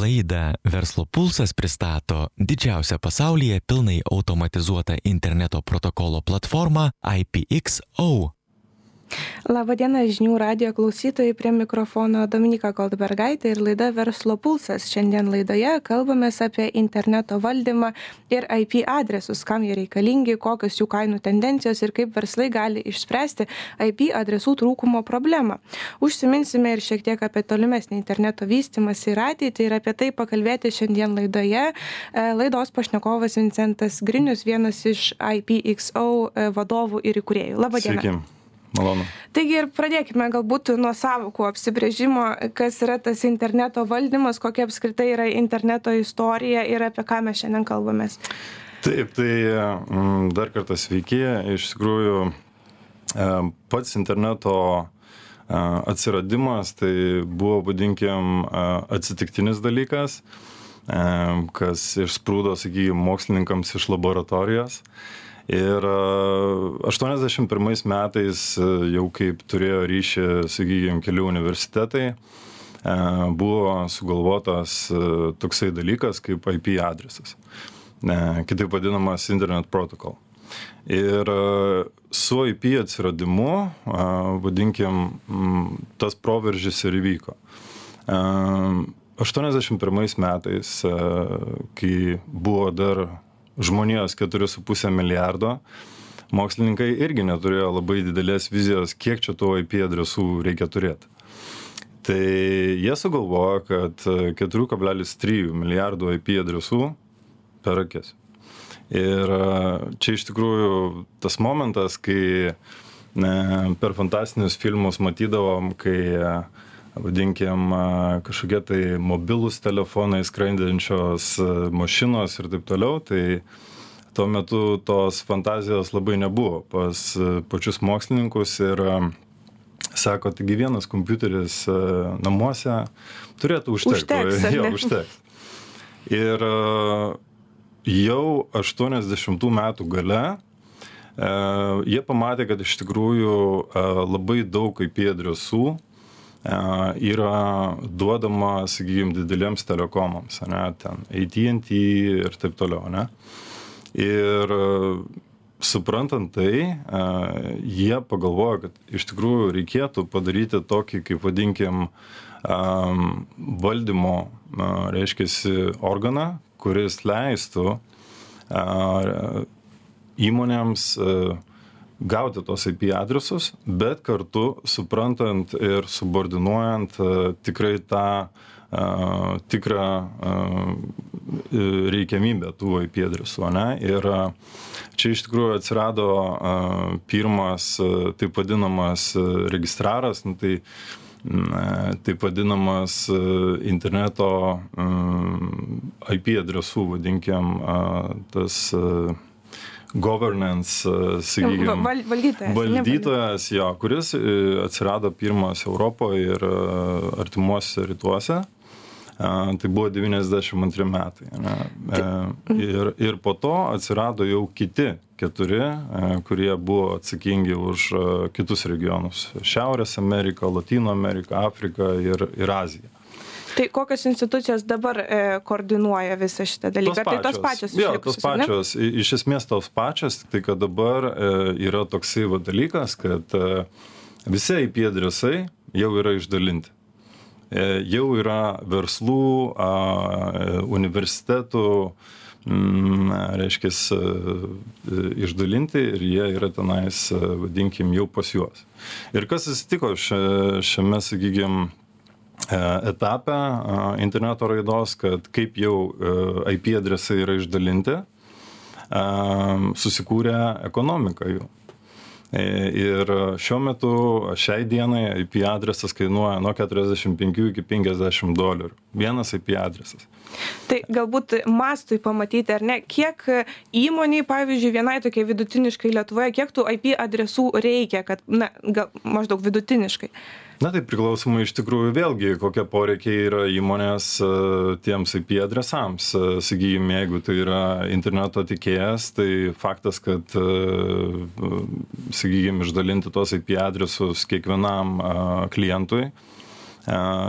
Laidą Verslo pulsas pristato didžiausią pasaulyje pilnai automatizuotą interneto protokolo platformą IPXO. Labadiena žinių radio klausytojai prie mikrofono Dominika Goldbergaitė ir laida Verslo pulsas. Šiandien laidoje kalbame apie interneto valdymą ir IP adresus, kam jie reikalingi, kokios jų kainų tendencijos ir kaip verslai gali išspręsti IP adresų trūkumo problemą. Užsiminsime ir šiek tiek apie tolimesnį interneto vystimąsi ir ateitį ir apie tai pakalbėti šiandien laidoje. E, laidos pašnekovas Vincentas Grinius, vienas iš IPXO e, vadovų ir įkūrėjų. Labadiena. Sveiki. Malonu. Taigi ir pradėkime galbūt nuo savokų apsibrėžimo, kas yra tas interneto valdymas, kokia apskritai yra interneto istorija ir apie ką mes šiandien kalbamės. Taip, tai mm, dar kartą sveiki. Iš tikrųjų, e, pats interneto e, atsiradimas tai buvo, vadinkim, e, atsitiktinis dalykas, kas išsprūdo, sakykime, mokslininkams iš laboratorijos. Ir 81 metais, jau kaip turėjo ryšį, sakykime, keli universitetai, buvo sugalvotas toksai dalykas kaip IP adresas, kitaip vadinamas Internet Protocol. Ir su IP atsiradimu, vadinkim, tas proveržis ir įvyko. 81 metais, kai buvo dar žmonijos keturi su puse milijardo mokslininkai irgi neturėjo labai didelės vizijos, kiek čia tų IP adresų reikia turėti. Tai jie sugalvojo, kad 4,3 milijardų IP adresų per akis. Ir čia iš tikrųjų tas momentas, kai per fantastinius filmus matydavom, kai vadinkim kažkokie tai mobilūs telefonai skraidančios mašinos ir taip toliau tai tuo metu tos fantazijos labai nebuvo. Pas pačius mokslininkus ir sako taigi vienas kompiuteris namuose turėtų užtekt Užteks, jo užteks. Ir jau 80 metų gale jie pamatė, kad iš tikrųjų labai daug IP adresų yra duodama, sakykime, dideliems telekomams, ne, ten AT&T ir taip toliau, ne. Ir suprantant tai, jie pagalvojo, kad iš tikrųjų reikėtų padaryti tokį, kaip vadinkim, valdymo, reiškia, organą, kuris leistų įmonėms gauti tuos IP adresus, bet kartu suprantant ir subordinuojant e, tikrai tą uh, tikrą uh, reikiamybę tų IP adresų. Ne? Ir čia iš tikrųjų atsirado uh, pirmas taip vadinamas registraras, nu, tai taip vadinamas interneto IP adresų, vadinkim, tas governance, sakykime. Val, valdytojas. Valdytojas, jo, kuris e, atsirado pirmas Europoje ir e, artimuose rytuose. Tai buvo 92 metai. Ne? Ir, ir po to atsirado jau kiti keturi, kurie buvo atsakingi už kitus regionus - Šiaurės Ameriką, Latino Ameriką, Afriką ir, ir Aziją. Tai kokios institucijos dabar e, koordinuoja visą šitą dalyką? Tos tai tos pačios. Jo, tos pačios. Ne? Iš esmės tos pačios, tai kad dabar e, yra toksai va, dalykas, kad e, visi IP adresai jau yra išdalinti. E, jau yra verslų, a, e, universitetų, mm, reiškia, e, išdalinti ir jie yra tenais, e, vadinkim, jau pas juos. Ir kas atsitiko šiame, sakykime, etape interneto raidos, kad kaip jau IP adresai yra išdalinti, susikūrė ekonomika jų. E, ir šiuo metu, šiai dienai IP adresas kainuoja nuo 45 iki 50 dolerių. Vienas IP adresas. Tai galbūt mastui pamatyti, ar ne, kiek įmoniai, pavyzdžiui, vienai tokiai vidutiniškai Lietuvoje, kiek tų IP adresų reikia, kad, na, gal, maždaug vidutiniškai. Na tai priklausomai iš tikrųjų vėlgi, kokie poreikiai yra įmonės e, tiems IP adresams. E, Sakykime, jeigu tai yra interneto tikėjas, tai faktas, kad, e, sakykime, išdalinti tos IP adresus kiekvienam klientui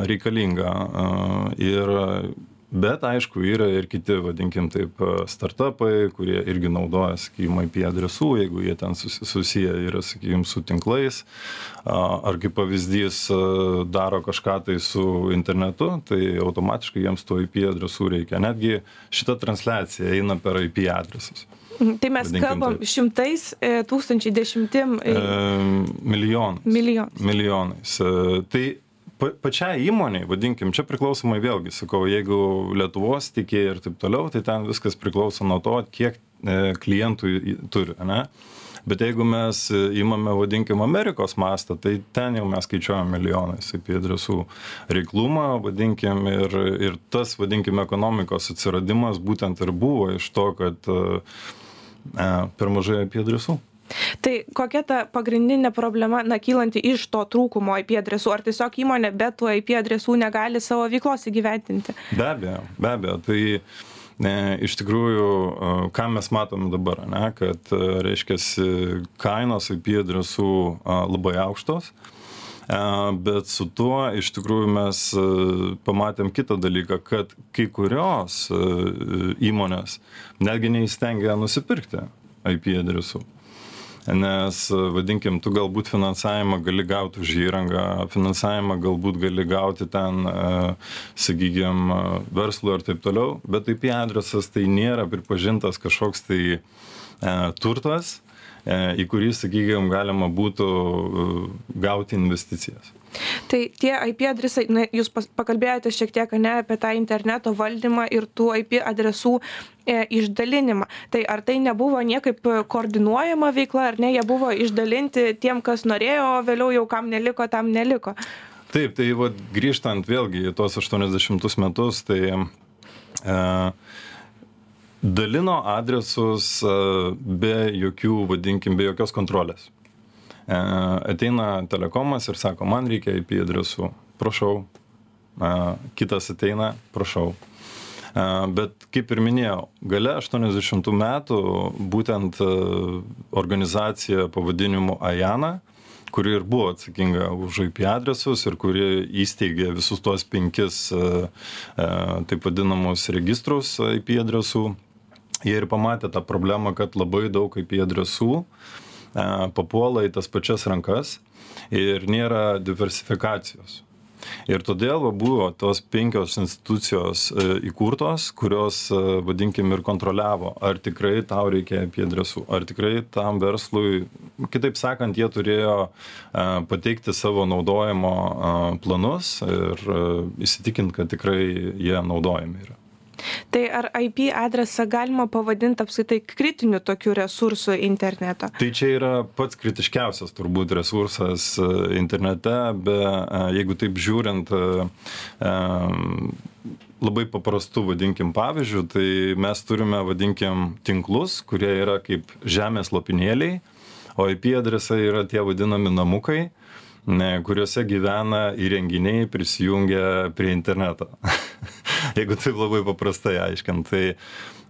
reikalinga. Ir bet aišku yra ir kiti vadinkim taip startapai kurie irgi naudoja sakykim ip adresų jeigu jie ten susi susiję yra sakykim su tinklais. Ar kaip pavyzdys daro kažką tai su internetu tai automatiškai jiems tų ip adresų reikia. Netgi šita transliacija eina per ip adresus. Mhm, tai mes kalbam taip. šimtais, e, tūkstančiai, dešimtim e, milijonais. milijonų. milijonais. E, tai pa pačiai įmonei vadinkim čia priklausomai vėlgi sakau jeigu lietuvos tiekėjai ir taip toliau tai ten viskas priklauso nuo to kiek e, klientų turi ane? Bet jeigu mes e, imame vadinkim amerikos mastą tai ten jau mes skaičiuojam milijonais ip adresų reiklumą vadinkim ir ir tas vadinkim ekonomikos atsiradimas būtent ir buvo iš to kad e, e, per mažai ip adresų Tai kokia ta pagrindinė problema, na, kylanti iš to trūkumo IP adresų? Ar tiesiog įmonė be tų IP adresų negali savo veiklos įgyventinti? Be abejo, be abejo. Tai ne, iš tikrųjų, e, ką mes matom dabar, ne, kad, e, reiškia, kainos IP adresų a, labai aukštos. E, Bet su tuo iš tikrųjų mes e, pamatėm kitą dalyką, kad kai kurios e, įmonės netgi neįstengia nusipirkti IP adresų. Nes, e, vadinkim, tu galbūt finansavimą gali gauti už įrangą, finansavimą galbūt gali gauti ten, sakykime, verslo ir taip toliau, bet IP adresas tai nėra pripažintas kažkoks tai e, turtas, e, į kurį, sakykime, galima būtų e, gauti investicijas. Tai tie IP adresai, na, jūs pakalbėjote šiek tiek ne, apie tą interneto valdymą ir tų IP adresų e, išdalinimą. Tai ar tai nebuvo niekaip koordinuojama veikla, ar ne, jie buvo išdalinti tiem, kas norėjo, o vėliau jau kam neliko, tam neliko. Taip, tai vat, grįžtant vėlgi į tos 80 metus, tai e, dalino adresus e, be jokių, vadinkim, be jokios kontrolės. E, ateina telekomas ir sako, man reikia IP adresų, prašau. E, kitas ateina, prašau. E, Bet kaip ir minėjau, gale 80 metų būtent organizacija pavadinimu Ajana, kuri ir buvo atsakinga už IP adresus ir kuri įsteigė visus tuos penkis taip vadinamus registrus IP adresų. Jie ir pamatė tą problemą, kad labai daug IP adresų e, papuola į tas pačias rankas ir nėra diversifikacijos. Ir todėl va, buvo tos penkios institucijos e, įkurtos, kurios, e, vadinkim, ir kontroliavo, ar tikrai tau reikia apie adresų, ar tikrai tam verslui, kitaip sakant, jie turėjo e, pateikti savo naudojimo e, planus ir e, įsitikinti, kad tikrai jie naudojami yra. Tai ar IP adresą galima pavadinti apskaitai kritiniu tokiu resursu interneto? Tai čia yra pats kritiškiausias turbūt resursas e, internete, be, e, jeigu taip žiūrint, e, labai paprastų, vadinkim, pavyzdžių, tai mes turime, vadinkim, tinklus, kurie yra kaip žemės lopinėliai, o IP adresai yra tie vadinami namukai, kuriuose gyvena įrenginiai prisijungę prie interneto. Jeigu taip labai paprastai aiškint. Tai,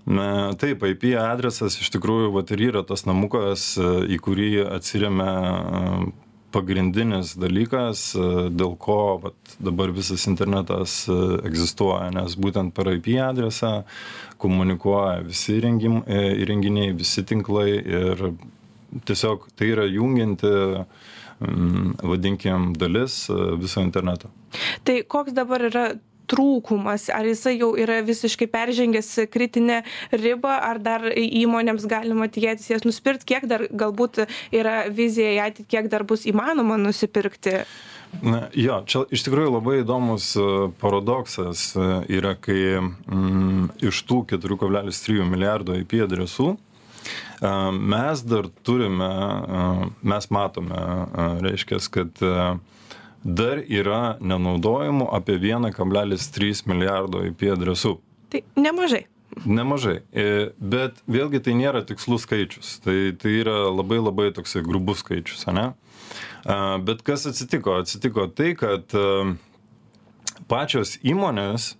na, taip, IP adresas iš tikrųjų vat, ir yra tas namukas, į kurį atsiriame pagrindinis dalykas, e, dėl ko vat, dabar visas internetas e, egzistuoja, nes būtent per IP adresą komunikuoja visi įrengim- e, įrenginiai, visi tinklai ir tiesiog tai yra jungianti, mm, vadinkim, dalis viso interneto. Tai koks dabar yra trūkumas, ar jisai jau yra visiškai peržengęs kritinę ribą, ar dar įmonėms galima tikėtis jas nusipirkti, kiek dar galbūt yra vizija į ateitį, kiek dar bus įmanoma nusipirkti. Na, jo, čia iš tikrųjų labai įdomus e, paradoksas e, yra, kai mm, iš tų 4,3 milijardo IP adresų e, mes dar turime, mes matome, reiškia, kad dar yra nenaudojimų apie 1,3 milijardo IP adresų. Tai nemažai. Nemažai, E, bet vėlgi tai nėra tikslus skaičius, tai, tai yra labai labai toksai grubus skaičius, ne? A, Bet kas atsitiko? Atsitiko tai, kad a, pačios įmonės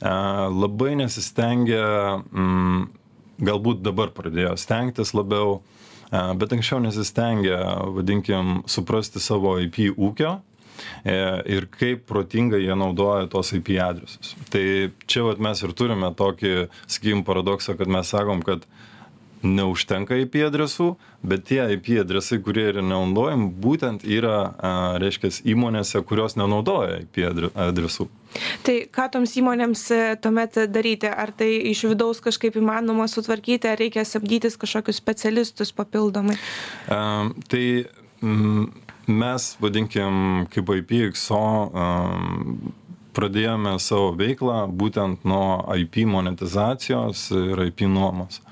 labai nesistengia, mm, galbūt dabar pradėjo stengtis labiau, bet anksčiau nesistengia, vadinkim, suprasti savo IP ūkio ir kaip protingai jie naudoja tos IP adresus. Tai čia vat, mes ir turime tokį, sakykim, paradoksą, kad mes sakom, kad neužtenka IP adresų, bet tie IP adresai, kurie yra nenaudojami, būtent yra, reiškia, įmonėse, kurios nenaudoja IP adresų. Tai ką toms įmonėms e, tuomet daryti? Ar tai iš vidaus kažkaip įmanoma sutvarkyti, ar reikia samdytis kažkokius specialistus papildomai? Um, tai mm, mes, vadinkim, kaip IPXO, pradėjome savo veiklą būtent nuo IP monetizacijos ir IP nuomos.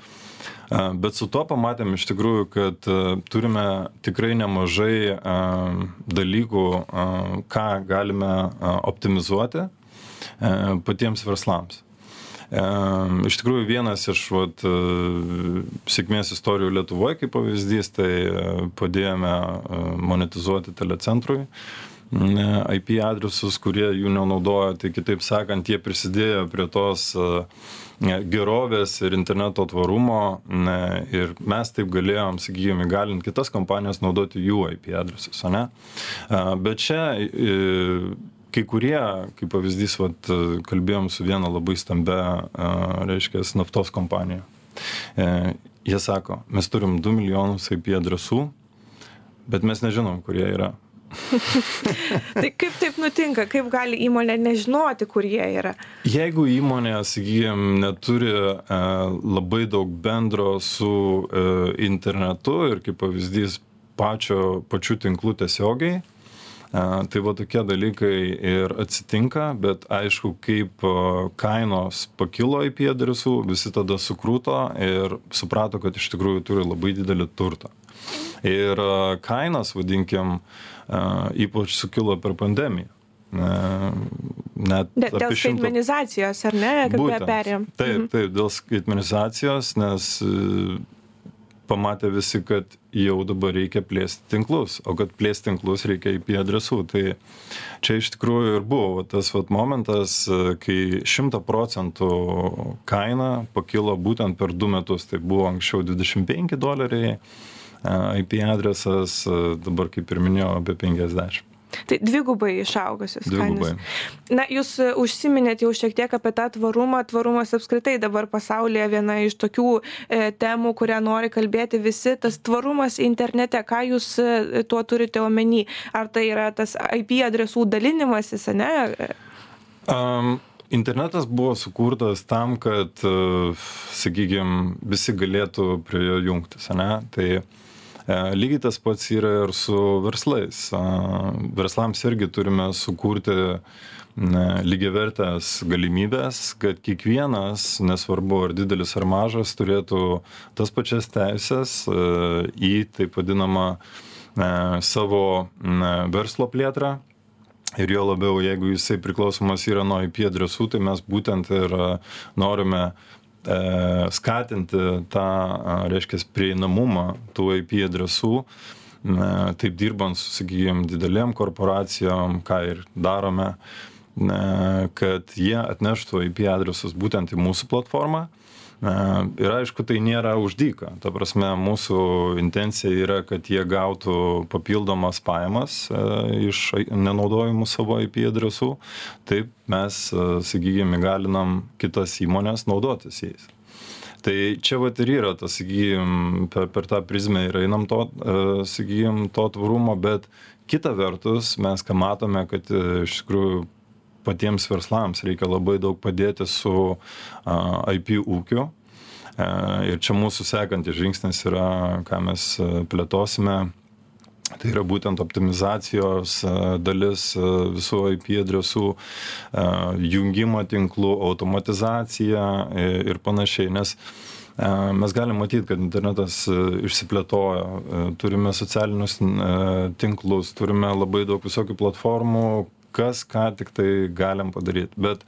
Bet su to pamatėm iš tikrųjų, kad turime tikrai nemažai dalykų, ką galime optimizuoti patiems verslams. Iš tikrųjų, vienas iš vat, sėkmės istorijų Lietuvoje, kaip pavyzdys, tai padėjome monetizuoti telecentrui IP adresus, kurie jų nenaudoja, tai kitaip sakant, jie prisidėjo prie tos gerovės ir interneto tvarumo ir mes taip galėjom, sakykime, įgalinti kitas kompanijas naudoti jų IP adresus, ne? Bet čia kai kurie, kaip pavyzdys, vat, kalbėjom su viena labai stambia, reiškia, naftos kompanija. E, jie sako, mes turim 2 milijonus IP adresų, bet mes nežinom, kurie yra. tai kaip taip nutinka, kaip gali įmonė nežinoti, kur jie yra? Jeigu įmonė, sakykime, neturi e, labai daug bendro su e, internetu ir kaip pavyzdys pačio, pačių tinklų tiesiogiai, tai va tokie dalykai ir atsitinka, bet aišku, kaip kainos pakilo IP adresų, visi tada sukrūto ir suprato, kad iš tikrųjų turi labai didelį turtą. Ir kainas, vadinkim, ypač sukilo per pandemiją. Net dėl šimto... skaitmenizacijos, ar ne, kad perėm? Taip, mhm. taip, dėl skaitmenizacijos, nes e, pamatė visi, kad jau dabar reikia plėsti tinklus, o kad plėsti tinklus reikia IP adresų. Tai čia iš tikrųjų ir buvo tas vat, momentas, e, kai 100 procentų kaina pakilo būtent per du metus. Tai buvo anksčiau 25 doleriai IP adresas, dabar kaip ir minėjau, apie 50. Tai dvigubai išaugusios dvigubai. kainos. Na, jūs e, užsiminėt jau šiek tiek apie tą tvarumą. Tvarumas apskritai dabar pasaulyje viena iš tokių e, temų, kurią nori kalbėti visi. Tas tvarumas internete, ką jūs e, tuo turite omeny? Ar tai yra tas IP adresų dalinimasis, ne? Um, internetas buvo sukurtas tam, kad, uh, sakykime, visi galėtų prie jo jungtis, ne? Tai uh, E, lygiai tas pats yra ir su verslais. Verslams irgi turime sukurti lygiavertės galimybės, kad kiekvienas, nesvarbu ar didelis ar mažas, turėtų tas pačias teisės e, į taip vadinamą e, savo verslo plėtrą. Ir jo labiau, jeigu jisai priklausomas yra nuo IP adresų, tai mes būtent ir norime E, skatinti tą, reiškia, prieinamumą tų IP adresų, taip dirbant sakykime, didelėm korporacijom, ką ir darome, kad jie atneštų IP adresus būtent į mūsų platformą Ir aišku, tai nėra uždyka. Ta prasme, mūsų intencija yra, kad jie gautų papildomas pajamas e, iš nenaudojimų savo IP adresų. Taip mes, e, sakykime, galinam kitas įmonės naudotis jais. Tai čia vat ir yra tas, sakykim, per, per tą prizmę ir einam to, e, sakykim, to tvarumo, bet kita vertus mes ką matome, kad iš tikrųjų patiems verslams reikia labai daug padėti su IP ūkiu. E, ir čia mūsų sekantis žingsnis yra, ką mes e, plėtosime, Tai yra būtent optimizacijos e, dalis visų IP adresų, jungimo tinklų, automatizacija ir panašiai. Nes mes galim matyti, kad internetas išsiplėtojo, turime socialinius tinklus, turime labai daug visokių platformų, kas ką tik tai galim padaryt. Bet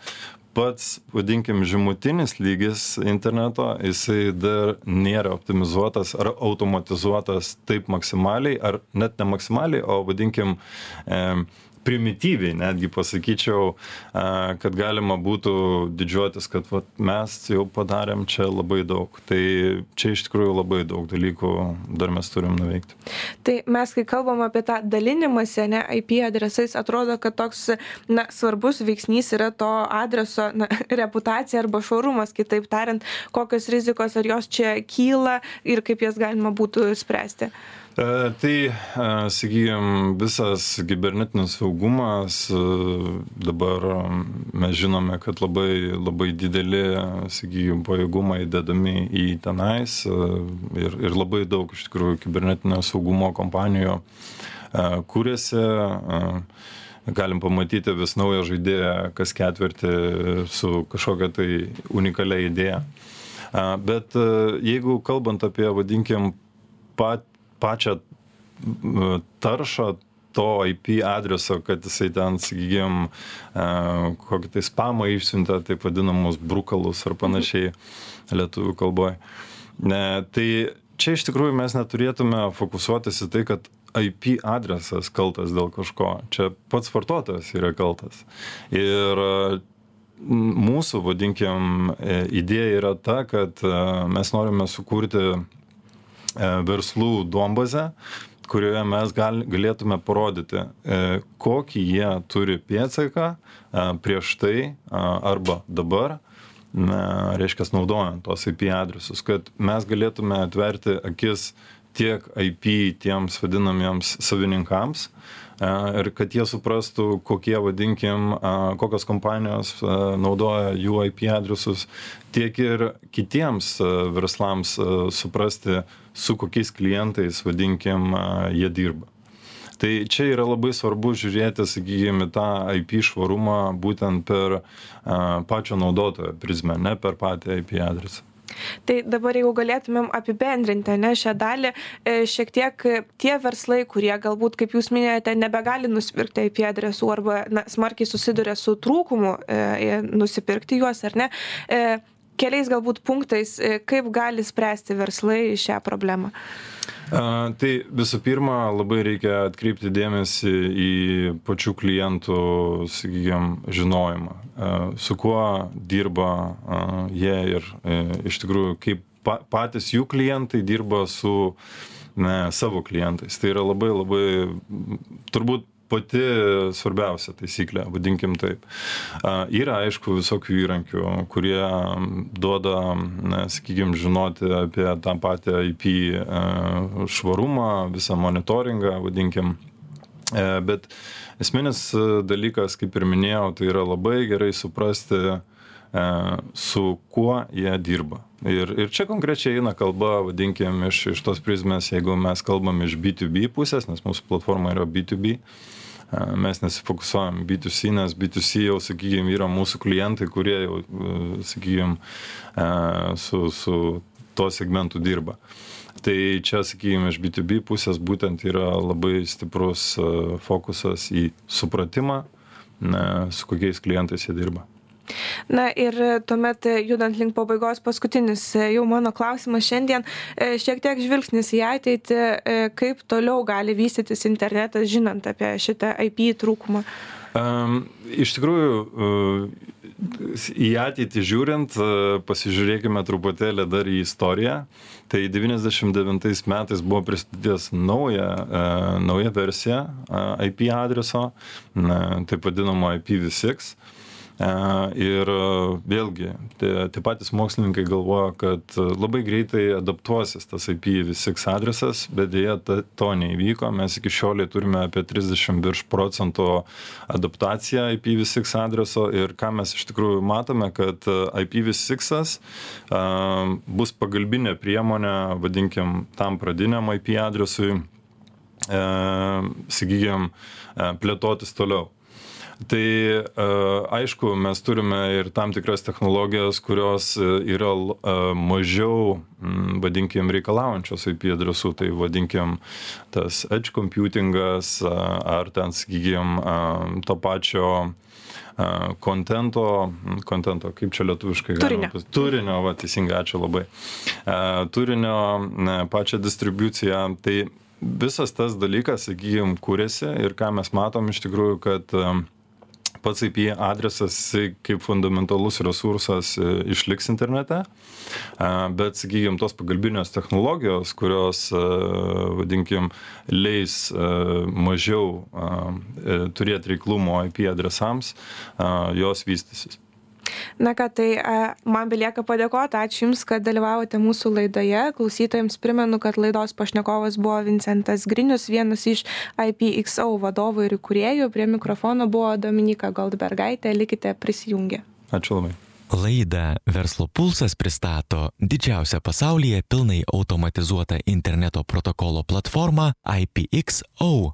pats vadinkim žemutinis lygis interneto jisai dar nėra optimizuotas ar automatizuotas taip maksimaliai ar net ne maksimaliai o vadinkim e, primityviai netgi pasakyčiau, kad galima būtų didžiuotis, kad vat, mes jau padarėm čia labai daug. Tai čia iš tikrųjų labai daug dalykų dar mes turim nuveikti. Tai mes, kai kalbam apie tą dalinimąsi, ne IP adresais, atrodo, kad toks na, svarbus veiksnys yra to adreso na, reputacija arba šorumas, kitaip tariant, kokios rizikos ar jos čia kyla ir kaip jas galima būtų spręsti. E, tai, e, sakykime, visas kibernetinis saugumas, e, dabar mes žinome, kad labai, labai dideli, sakykime, pajėgumai dedami į tenais ir, ir labai daug iš tikrųjų kibernetinio saugumo kompanijų kūrėsi galim pamatyti vis naują žaidėją kas ketvirtį su kažkokia tai unikalia idėja. Bet jeigu kalbant apie, vadinkim, pat, pačią taršą to IP adreso, kad jisai ten, sakykime, kokį tai spamą išsiuntė, taip vadinamus brukalus ar panašiai lietuvių kalboje. Tai čia iš tikrųjų mes neturėtume fokusuotis į tai, kad IP adresas kaltas dėl kažko. Čia pats vartotojas yra kaltas. Ir mūsų, vadinkim, e, idėja yra ta, kad mes norime sukurti E, verslų duombazę, kurioje mes gal, galėtume parodyti, e, kokį jie turi pėdsaką e, prieš tai arba dabar, na, reiškia, naudojant tos IP adresus, kad mes galėtume atverti akis tiek IP tiems vadinamiems savininkams, ir kad jie suprastų, kokie, vadinkim, kokios kompanijos naudoja jų IP adresus, tiek ir kitiems verslams suprasti, su kokiais klientais, vadinkim, jie dirba. Tai čia yra labai svarbu žiūrėti, sakykime, tą IP švarumą būtent per pačio naudotojo prizmę, ne per patį IP adresą. Tai dabar jeigu galėtumėm apibendrinti ne, šią dalį, e, šiek tiek tie verslai, kurie galbūt, kaip jūs minėjote, nebegali nusipirkti IP adresų arba na, smarkiai susiduria su trūkumu e, nusipirkti juos ar ne, e, keliais galbūt punktais, e, kaip gali spręsti verslai šią problemą? A, tai visų pirma, labai reikia atkreipti dėmesį į pačių klientų, sakykime, žinojimą, a, su kuo dirba a, jie ir e, iš tikrųjų, kaip pa, patys jų klientai dirba su ne, savo klientais. Tai yra labai labai, turbūt pati svarbiausia taisyklė, vadinkim taip. Yra, aišku, visokių įrankių, kurie duoda, sakykime, žinoti apie tą patį IP švarumą, visą monitoringą, vadinkim. E, bet esminis dalykas, kaip ir minėjau, tai yra labai gerai suprasti, e, su kuo jie dirba. Ir, ir čia konkrečiai eina kalba, vadinkim, iš, iš tos prizmės, jeigu mes kalbam iš B2B pusės, nes mūsų platforma yra B2B, mes nesifokusuojam B2C, nes B2C jau, sakykime, yra mūsų klientai, kurie jau, sakykime, su, su tuo segmentu dirba. Tai čia, sakykime, iš B2B pusės būtent yra labai stiprus fokusas į supratimą, su kokiais klientais jie dirba. Na ir tuomet judant link pabaigos paskutinis jau mano klausimas šiandien, e, šiek tiek žvilgsnis į ateitį, e, kaip toliau gali vystytis internetas, žinant apie šitą IP trūkumą. Um, iš tikrųjų, į ateitį žiūrint, pasižiūrėkime truputėlį dar į istoriją. Tai 99 metais buvo pristatytas nauja, nauja versija IP adreso, taip vadinamo IPv6. Ir vėlgi, tie, tie patys mokslininkai galvoja, kad labai greitai adaptuosis tas IPv6 adresas, bet dėja to neįvyko. Mes iki šioliai turime apie 30 virš procentų adaptaciją IPv6 adreso ir ką mes iš tikrųjų matome, kad IPv6 bus pagalbinė priemonė, vadinkim, tam pradiniam IP adresui, sakykime, plėtotis toliau. Tai e, aišku, mes turime ir tam tikras technologijas, kurios e, yra e, mažiau, vadinkim, reikalaujančios IP adresų, tai vadinkim tas edge computingas ar ten, sakykim, to pačio kontento, kontento, kaip čia lietuviškai turinio. galima, turinio, va, teisingai, ačiū labai, turinio, pačią distribuciją, tai visas tas dalykas, sakykim, kūrėsi ir ką mes matom iš tikrųjų, kad pats IP adresas kaip fundamentalus resursas e, išliks internete, bet, sakykime, tos pagalbinės technologijos, kurios, vadinkim, leis mažiau turėti reiklumo IP adresams, jos vystysis. Na ką, tai man belieka padėkoti, ačiū Jums, kad dalyvavote mūsų laidoje. Klausytojams primenu, kad laidos pašnekovas buvo Vincentas Grinius, vienas iš IPXO vadovų ir įkūrėjų. Prie mikrofono buvo Dominika Goldbergaitė, likite prisijungę. Ačiū labai. Laidą Verslo pulsas pristato didžiausia pasaulyje pilnai automatizuota interneto protokolo platforma IPXO